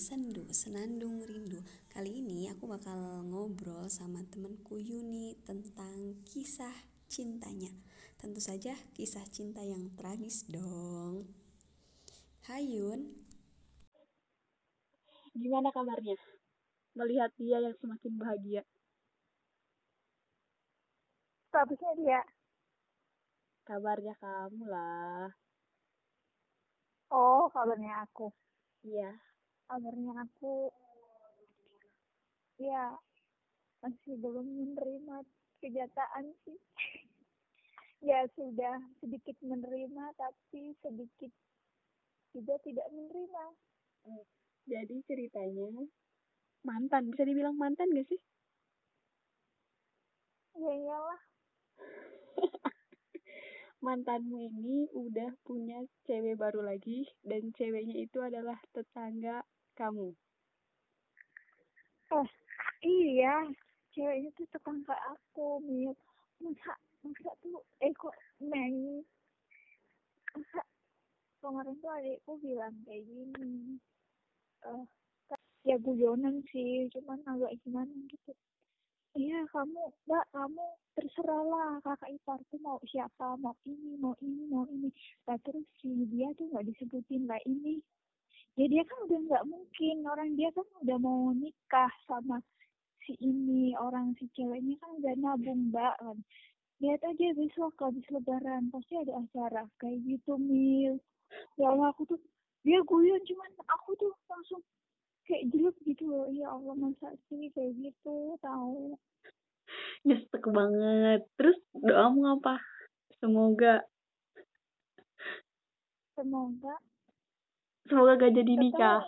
Sendu, Senandung Rindu. Kali ini aku bakal ngobrol sama temanku Yuni tentang kisah cintanya. Tentu saja kisah cinta yang tragis dong. Hai Yun. Gimana kabarnya? Melihat dia yang semakin bahagia. Bagusnya dia. Kabarnya kamu lah. Oh, kabarnya aku. Iya. Kabarnya aku ya masih belum menerima kenyataan sih. ya sudah sedikit menerima tapi sedikit juga tidak menerima. Jadi ceritanya mantan, bisa dibilang mantan gak sih? Ya iyalah. Mantanmu ini udah punya cewek baru lagi dan ceweknya itu adalah tetangga kamu. Eh, iya. Ceweknya tuh tetangga aku, Mil. Masa, masa tuh, eh kok Mei. Masa kemarin tuh adikku bilang kayak gini. Eh, ya guyonan sih, cuman agak gimana gitu. Iya, kamu, mbak, kamu terserahlah kakak iparku mau siapa, mau ini, mau ini, mau ini. Nah, terus si dia tuh nggak disebutin lah ini. Ya dia kan udah nggak mungkin, orang dia kan udah mau nikah sama si ini, orang si ceweknya kan udah nabung mbak kan. Lihat aja besok habis lebaran, pasti ada acara. Kayak gitu, Mil. Ya Allah, aku tuh, dia guyon, cuman aku tuh langsung kayak jelek gitu loh ya Allah masa sih kayak gitu tahu Nyesek banget. Terus doamu apa? Semoga semoga semoga gak jadi nikah.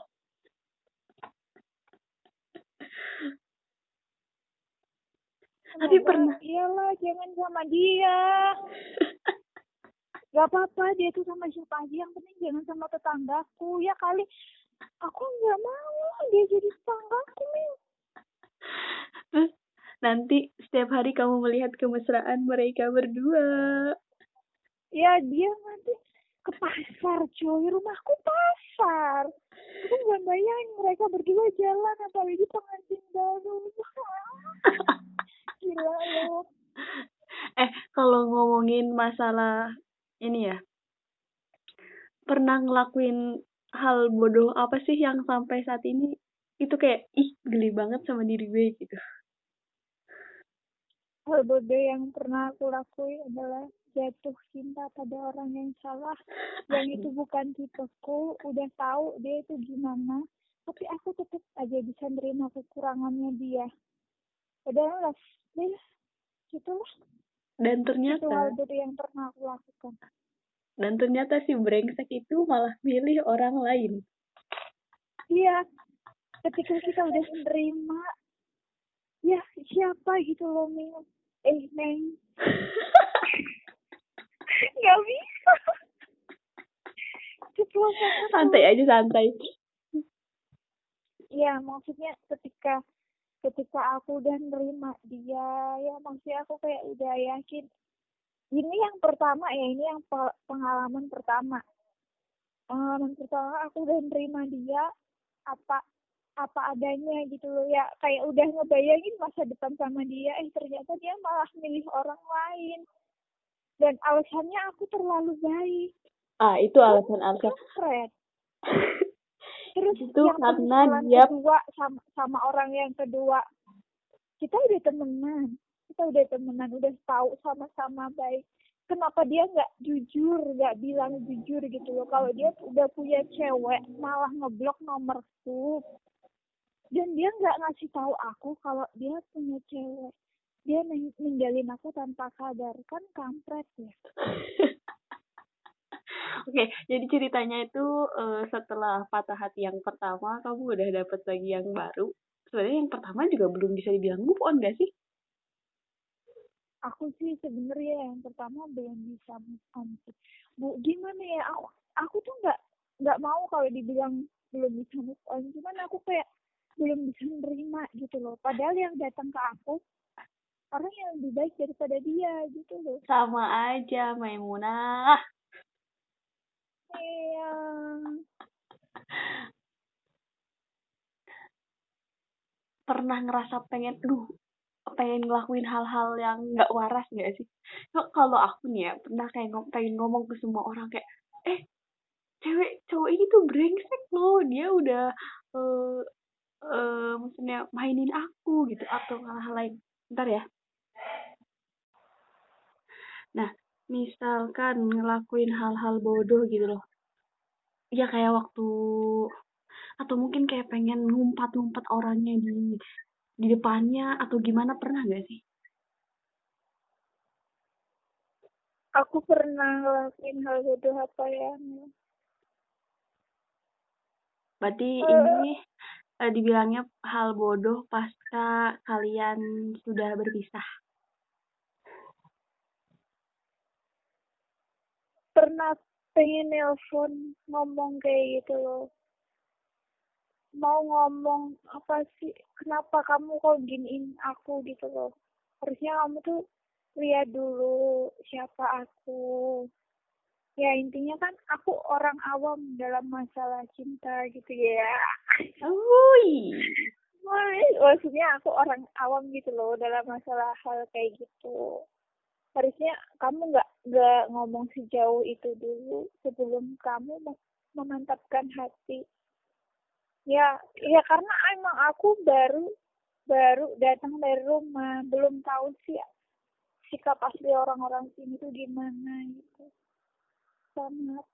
Tapi semoga- pernah. iyalah jangan sama dia. Gak apa-apa dia tuh sama siapa aja. Yang penting jangan sama tetanggaku. Ya kali aku nggak mau dia jadi tetanggaku nanti setiap hari kamu melihat kemesraan mereka berdua. ya dia nanti ke pasar coy. Rumahku pasar. Aku nggak bayangin mereka berdua jalan apalagi pengantin baru. Gila loh. Eh, kalau ngomongin masalah ini ya, pernah ngelakuin hal bodoh apa sih yang sampai saat ini itu kayak ih geli banget sama diri gue gitu. hal bodoh yang pernah aku lakuin adalah jatuh cinta pada orang yang salah yang itu bukan tipeku udah tahu dia itu gimana tapi aku tetap aja bisa nerima kekurangannya dia. Padahal ya gitu lah Dan itu hal ternyata, bodoh yang pernah aku lakukan. Dan ternyata si brengsek itu malah milih orang lain. iya. Ketika kita udah menerima ya siapa gitu loh Mil? Eh Neng nggak bisa santai aja santai. Iya, maksudnya ketika ketika aku udah nerima dia, ya maksudnya aku kayak udah yakin. Ini yang pertama ya, ini yang pe- pengalaman pertama. Pengalaman pertama aku udah nerima dia apa apa adanya gitu loh ya kayak udah ngebayangin masa depan sama dia eh ternyata dia malah milih orang lain dan alasannya aku terlalu baik. Ah, itu alasan-alasan. kampret terus Itu yang karena dia- kedua sama sama orang yang kedua. Kita udah temenan. Kita udah temenan udah tahu sama-sama baik. Kenapa dia nggak jujur nggak bilang jujur gitu loh? Kalau dia udah punya cewek malah ngeblok nomorku. Dan dia nggak ngasih tahu aku kalau dia punya cewek dia ning- ninggalin aku tanpa sadar kan kampret ya Oke, jadi ceritanya itu eh, setelah patah hati yang pertama, kamu udah dapet lagi yang baru. Sebenarnya yang pertama juga belum bisa dibilang move on gak sih? aku sih sebenarnya yang pertama belum bisa move on sih. Bu, gimana ya aku aku tuh nggak nggak mau kalau dibilang belum bisa move on, cuman aku kayak belum bisa menerima gitu loh. Padahal yang datang ke aku orang yang lebih baik daripada dia gitu loh. Sama aja, Maimunah. Iya. pernah ngerasa pengen duh pengen ngelakuin hal-hal yang nggak waras nggak sih kalau aku nih ya pernah kayak ngom pengen ngomong ke semua orang kayak eh cewek cowok ini tuh brengsek loh dia udah uh, uh, maksudnya mainin aku gitu atau hal-hal lain ntar ya nah misalkan ngelakuin hal-hal bodoh gitu loh ya kayak waktu atau mungkin kayak pengen ngumpat-ngumpat orangnya di di depannya atau gimana pernah gak sih? Aku pernah ngelakuin hal bodoh apa ya? Berarti uh, ini uh, dibilangnya hal bodoh pasca kalian sudah berpisah. Pernah pengen nelpon ngomong kayak gitu loh. Mau ngomong apa sih? Kenapa kamu kok giniin aku gitu loh? Harusnya kamu tuh lihat dulu siapa aku. Ya intinya kan aku orang awam dalam masalah cinta gitu ya. Ui. maksudnya aku orang awam gitu loh dalam masalah hal kayak gitu. Harusnya kamu nggak nggak ngomong sejauh itu dulu sebelum kamu memantapkan hati. Ya ya karena emang aku baru baru datang dari rumah belum tahu sih sikap asli orang-orang sini tuh gimana gitu. Sangat.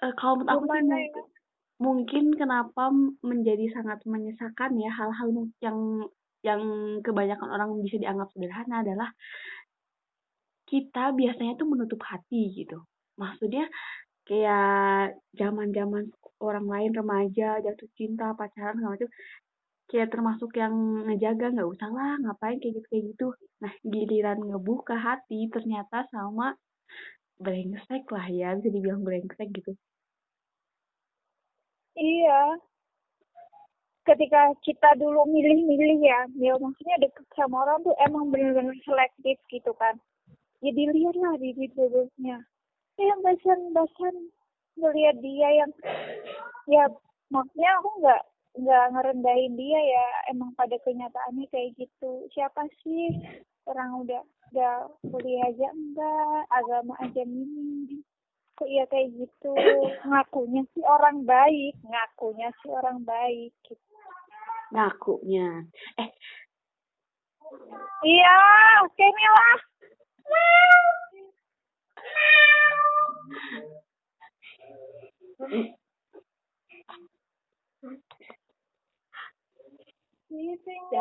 Uh, kalau menurut aku sih mungkin, ya? mungkin kenapa menjadi sangat menyesakan ya hal-hal yang yang kebanyakan orang bisa dianggap sederhana adalah kita biasanya tuh menutup hati gitu. Maksudnya kayak zaman-zaman orang lain remaja jatuh cinta pacaran segala macam kayak termasuk yang ngejaga nggak usah lah ngapain kayak gitu kayak gitu. Nah giliran ngebuka hati ternyata sama brengsek lah ya bisa dibilang brengsek gitu. Iya. Ketika kita dulu milih-milih ya ya maksudnya deket sama orang tuh emang bener-bener selektif gitu kan ya lihat lah di videonya ya bahasan-bahasan ngelihat dia yang ya maksudnya aku nggak nggak ngerendahin dia ya. Emang pada kenyataannya kayak gitu. Siapa sih orang udah udah kuliah aja? Enggak. Agama aja minim. Kok iya kayak gitu? Ngakunya sih orang baik. Ngakunya sih orang baik gitu. Ngakunya. Eh. Iya lah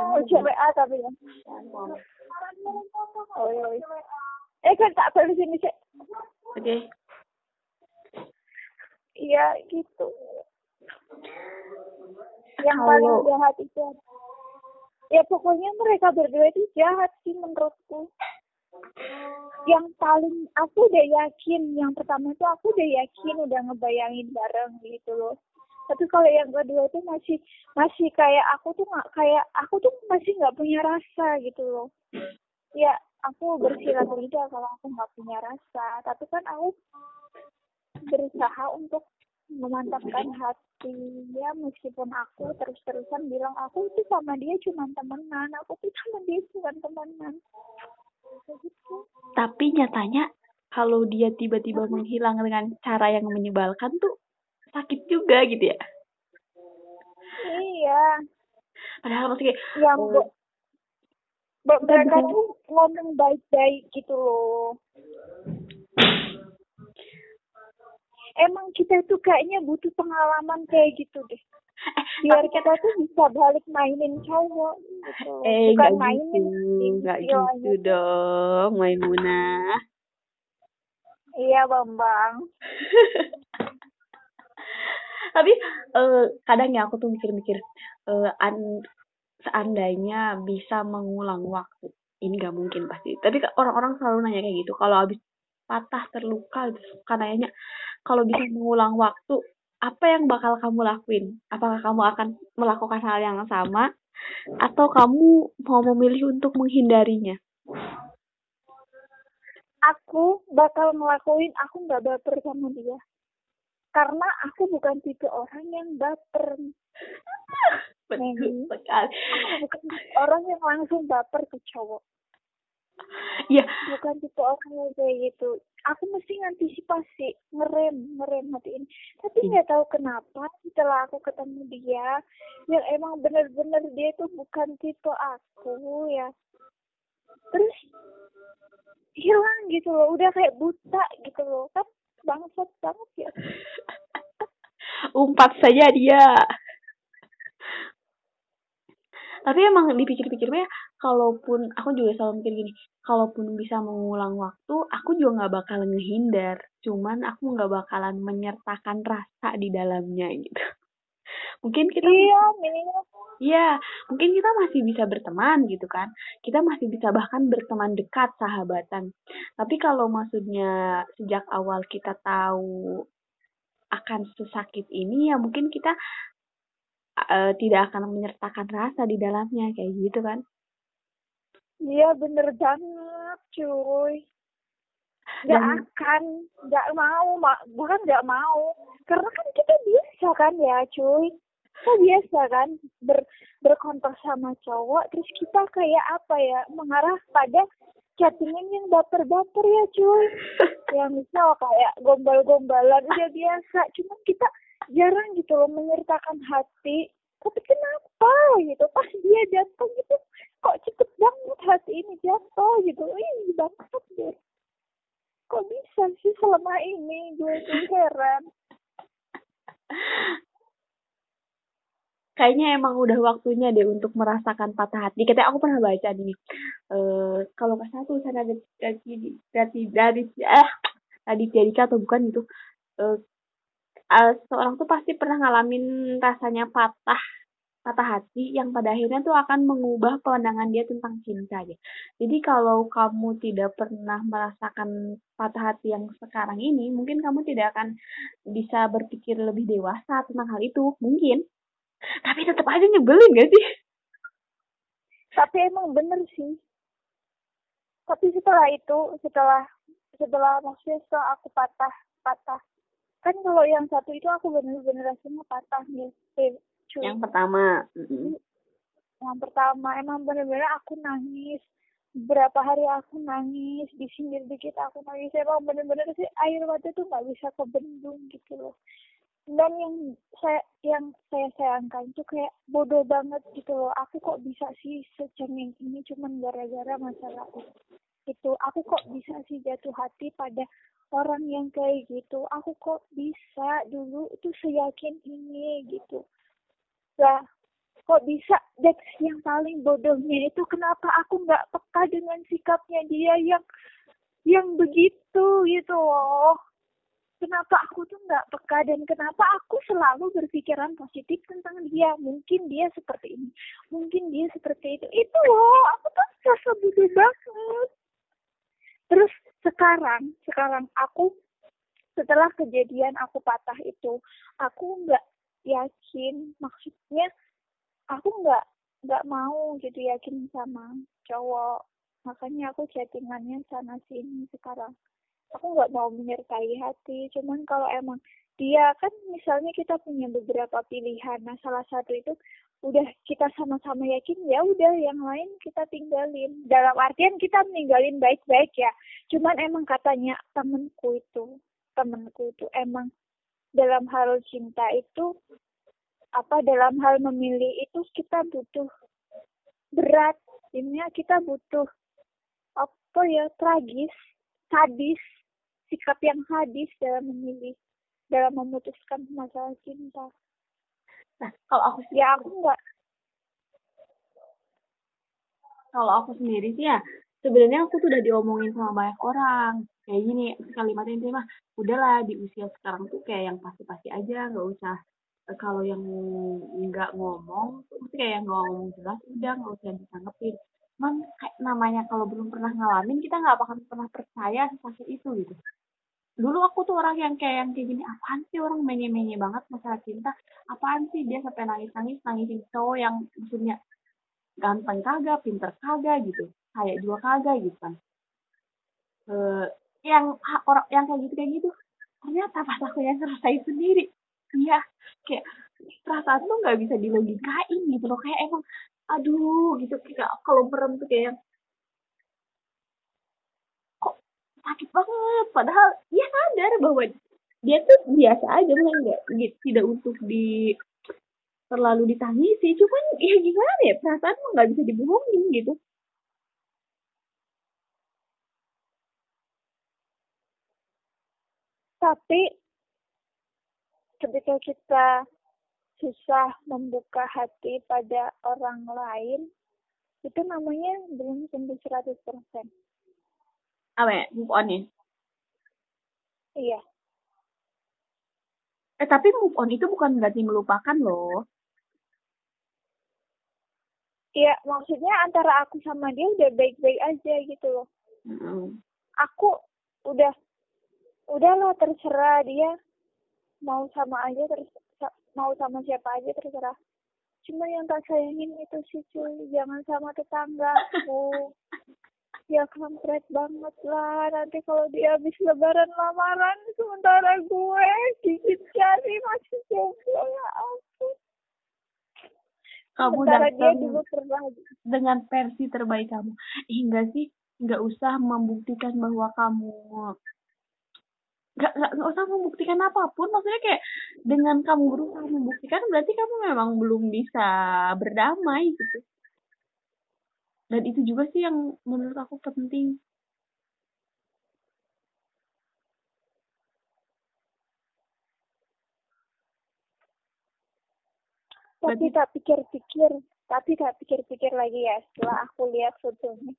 Oh, A tapi ya. Oh, iya. Eh, kan tak perlu sini, Cek. Oke. Okay. Iya, gitu. Yang Halo. paling jahat itu. Ya, pokoknya mereka berdua itu jahat sih menurutku yang paling aku udah yakin yang pertama itu aku udah yakin udah ngebayangin bareng gitu loh. Tapi kalau yang kedua itu masih masih kayak aku tuh nggak kayak aku tuh masih nggak punya rasa gitu loh. Ya aku bersilaturahmi kalau aku nggak punya rasa. Tapi kan aku berusaha untuk memantapkan hati. Ya meskipun aku terus-terusan bilang aku itu sama dia cuma temenan. Aku tuh sama dia bukan temenan tapi nyatanya kalau dia tiba-tiba menghilang dengan cara yang menyebalkan tuh sakit juga gitu ya. Iya. Padahal masih kayak yang oh, mereka tuh ngomong baik-baik gitu loh. Emang kita tuh kayaknya butuh pengalaman kayak gitu deh. Biar kita tuh bisa balik mainin cowok Eh, Bukan gak mainin gitu, gak gitu, gitu dong, Maimunah. Iya, Bambang. Tapi uh, kadang ya aku tuh mikir-mikir uh, an seandainya bisa mengulang waktu. Ini gak mungkin pasti. Tapi orang-orang selalu nanya kayak gitu. Kalau habis patah terluka, kan nanya kalau bisa mengulang waktu, apa yang bakal kamu lakuin? Apakah kamu akan melakukan hal yang sama atau kamu mau memilih untuk menghindarinya? Aku bakal ngelakuin aku nggak baper sama dia. Karena aku bukan tipe orang yang baper. betul Mei. sekali Aku bukan orang yang langsung baper ke cowok. Iya Bukan tipe orang yang kayak gitu. Aku mesti ngantisipasi, ngerem, ngerem hati ini. Tapi Hmm. nggak tahu kenapa setelah aku ketemu dia, yang emang bener-bener dia itu bukan tipe aku ya. Terus hilang gitu loh, udah kayak buta gitu loh. Kan bangsat banget ya. umpat saja dia tapi emang dipikir-pikir ya kalaupun aku juga selalu mikir gini kalaupun bisa mengulang waktu aku juga nggak bakal ngehindar cuman aku nggak bakalan menyertakan rasa di dalamnya gitu mungkin kita Iya, Mia. Iya, mungkin kita masih bisa berteman gitu kan. Kita masih bisa bahkan berteman dekat, sahabatan. Tapi kalau maksudnya sejak awal kita tahu akan sesakit ini, ya mungkin kita eh, tidak akan menyertakan rasa di dalamnya, kayak gitu kan. Iya bener banget cuy. Gak Dan- akan, gak mau, ma bukan gak mau. Karena kan kita biasa kan ya cuy. Kita biasa kan ber berkontak sama cowok. Terus kita kayak apa ya, mengarah pada chattingan yang baper-baper ya cuy. Ya misal kayak gombal-gombalan udah biasa. Cuman kita jarang gitu loh menyertakan hati. Tapi kenapa gitu, pas dia datang gitu, kok cepet banget hati ini jatuh gitu. Ih, banget deh. Kok bisa sih selama ini gue tuh. Kayaknya emang udah waktunya deh untuk merasakan patah hati. Katanya aku pernah baca nih, eh kalau nggak salah tulisan dari dari dari eh tadi Dika atau bukan gitu, eh eh, seorang tuh pasti pernah ngalamin rasanya patah patah hati yang pada akhirnya tuh akan mengubah pandangan dia tentang cinta ya. Jadi kalau kamu tidak pernah merasakan patah hati yang sekarang ini, mungkin kamu tidak akan bisa berpikir lebih dewasa tentang hal itu, mungkin. Tapi tetap aja nyebelin gak sih? Tapi emang bener sih. Tapi setelah itu, setelah setelah maksudnya setelah aku patah patah kan kalau yang satu itu aku bener-bener rasanya patah nih cuy. Yang pertama, mm-mm. yang pertama emang bener-bener aku nangis. Berapa hari aku nangis di sindir dikit aku nangis. Emang bener-bener sih air mata tuh nggak bisa kebendung gitu loh. Dan yang saya yang saya sayangkan itu kayak bodoh banget gitu loh. Aku kok bisa sih secengeng ini cuman gara-gara masalah itu aku kok bisa sih jatuh hati pada orang yang kayak gitu. Aku kok bisa dulu itu seyakin ini gitu. Lah kok bisa? Dan yang paling bodohnya itu kenapa aku nggak peka dengan sikapnya dia yang yang begitu gitu loh. Kenapa aku tuh nggak peka dan kenapa aku selalu berpikiran positif tentang dia? Mungkin dia seperti ini mungkin dia seperti itu. Itu loh aku tuh rasa bodoh banget. Terus sekarang sekarang aku setelah kejadian aku patah itu aku nggak yakin maksudnya aku nggak nggak mau gitu yakin sama cowok. Makanya aku chattingannya sana sini sekarang. Aku nggak mau menyertai hati cuman kalau emang dia kan misalnya kita punya beberapa pilihan. Nah salah satu itu udah kita sama-sama yakin ya udah yang lain kita tinggalin. Dalam artian kita meninggalin baik-baik ya. Cuman emang katanya temenku itu temenku itu emang dalam hal cinta itu apa dalam hal memilih itu kita butuh berat. Ini kita butuh apa ya tragis sadis sikap yang sadis dalam memilih dalam memutuskan masalah cinta Nah, kalau aku sih, ya aku nggak kalau aku sendiri sih ya, sebenarnya aku tuh udah diomongin sama banyak orang. Kayak gini, kalimat ini mah, udahlah di usia sekarang tuh kayak yang pasti-pasti aja, nggak usah eh, kalau yang nggak ngomong, mesti kayak yang nggak ngomong jelas, udah nggak usah ditanggepin. Cuman kayak namanya kalau belum pernah ngalamin, kita nggak bakal pernah percaya sesakit itu gitu. Dulu aku tuh orang yang kayak yang kayak gini, apaan sih orang menye-menye banget masalah cinta, apaan sih dia sampai nangis-nangis, nangisin cowok yang maksudnya ganteng kagak, pinter kagak gitu, kayak juga kagak gitu kan. Eh, yang orang yang kayak gitu kayak gitu, ternyata pas aku yang ngerasain sendiri, iya kayak perasaan tuh nggak bisa dilogikain gitu loh. Kayak emang aduh gitu kayak kalau merem tuh kayak kok sakit banget. Padahal dia sadar bahwa dia tuh biasa aja nggak gitu, tidak untuk di terlalu ditangisi. Cuman ya gimana ya perasaan mah nggak bisa dibohongin gitu. Tapi ketika kita susah membuka hati pada orang lain itu namanya belum tentu 100% apa ya? Move on ya iya. Eh tapi move on itu bukan berarti melupakan loh. Iya, maksudnya antara aku sama dia udah baik-baik aja gitu loh. mm Aku udah udahlah terserah dia. Mau sama aja terus mau sama siapa aja terserah. Cuma yang tak sayangin itu sih cuy, jangan sama tetanggaku. Ya kampret banget lah. Nanti kalau dia habis lebaran lamaran sementara gue. Gigit jari masih jomblo ya ampun. Kamu sementara dia dulu pernah dengan versi terbaik kamu. Hingga sih. Nggak usah membuktikan bahwa kamu nggak nggak usah membuktikan apa pun. Maksudnya kayak dengan kamu berusaha membuktikan berarti kamu memang belum bisa berdamai gitu dan itu juga sih yang menurut aku penting. Tapi Berarti- tak pikir-pikir tapi tak pikir-pikir lagi ya setelah aku lihat fotonya.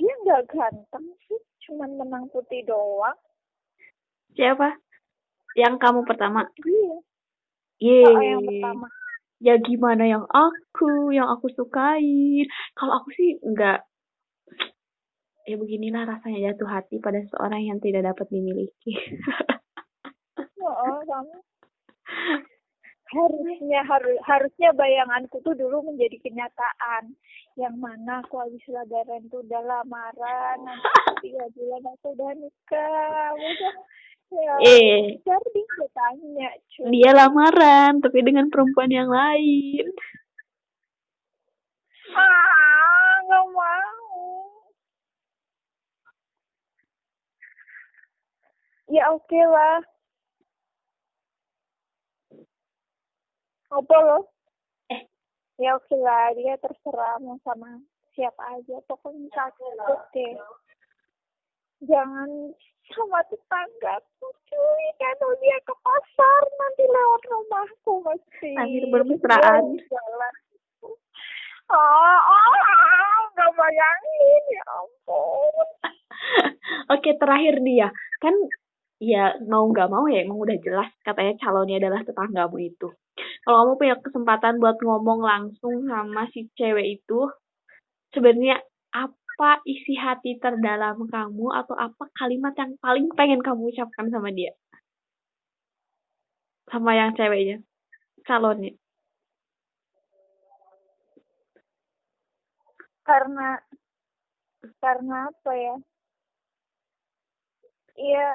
Dia nggak ganteng sih cuman menang putih doang. Siapa? Yang kamu pertama? Iya. Yeay. oh, yang pertama ya gimana yang aku yang aku sukai. Kalau aku sih enggak ya beginilah rasanya jatuh hati pada seorang yang tidak dapat dimiliki. Oh, kamu harusnya harus harusnya bayanganku tuh dulu menjadi kenyataan. Yang mana aku habis lebaran tuh udah lamaran nanti tiga bulan aku udah nikah. Udah ya eh. dia tanya cuy. Dia lamaran tapi dengan perempuan yang lain. Ah nggak mau. Ya oke lah. Apa lo? Eh. ya oke lah. Dia terserah mau sama siapa aja. Pokoknya takut deh. Jangan sama tetanggaku cuy. Kalau dia ke pasar nanti lewat rumahku mesti Sambil bermesraan. Jalan. oh oh nggak bayangin. Ya ampun. Oke terakhir dia. Kan ya mau nggak mau ya emang udah jelas katanya calonnya adalah tetanggamu itu. Kalau kamu punya kesempatan buat ngomong langsung sama si cewek itu sebenarnya apa isi hati terdalam kamu atau apa kalimat yang paling pengen kamu ucapkan sama dia? Sama yang ceweknya calonnya? Karena karena apa ya? Iya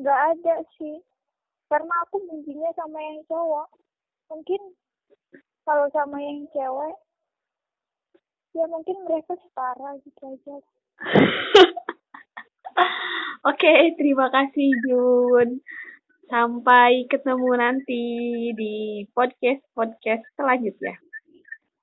nggak ada sih. Karena aku bencinya sama yang cowok. Mungkin kalau sama yang cewek ya mungkin mereka setara gitu aja Oke, terima kasih Jun. Sampai ketemu nanti di podcast-podcast selanjutnya.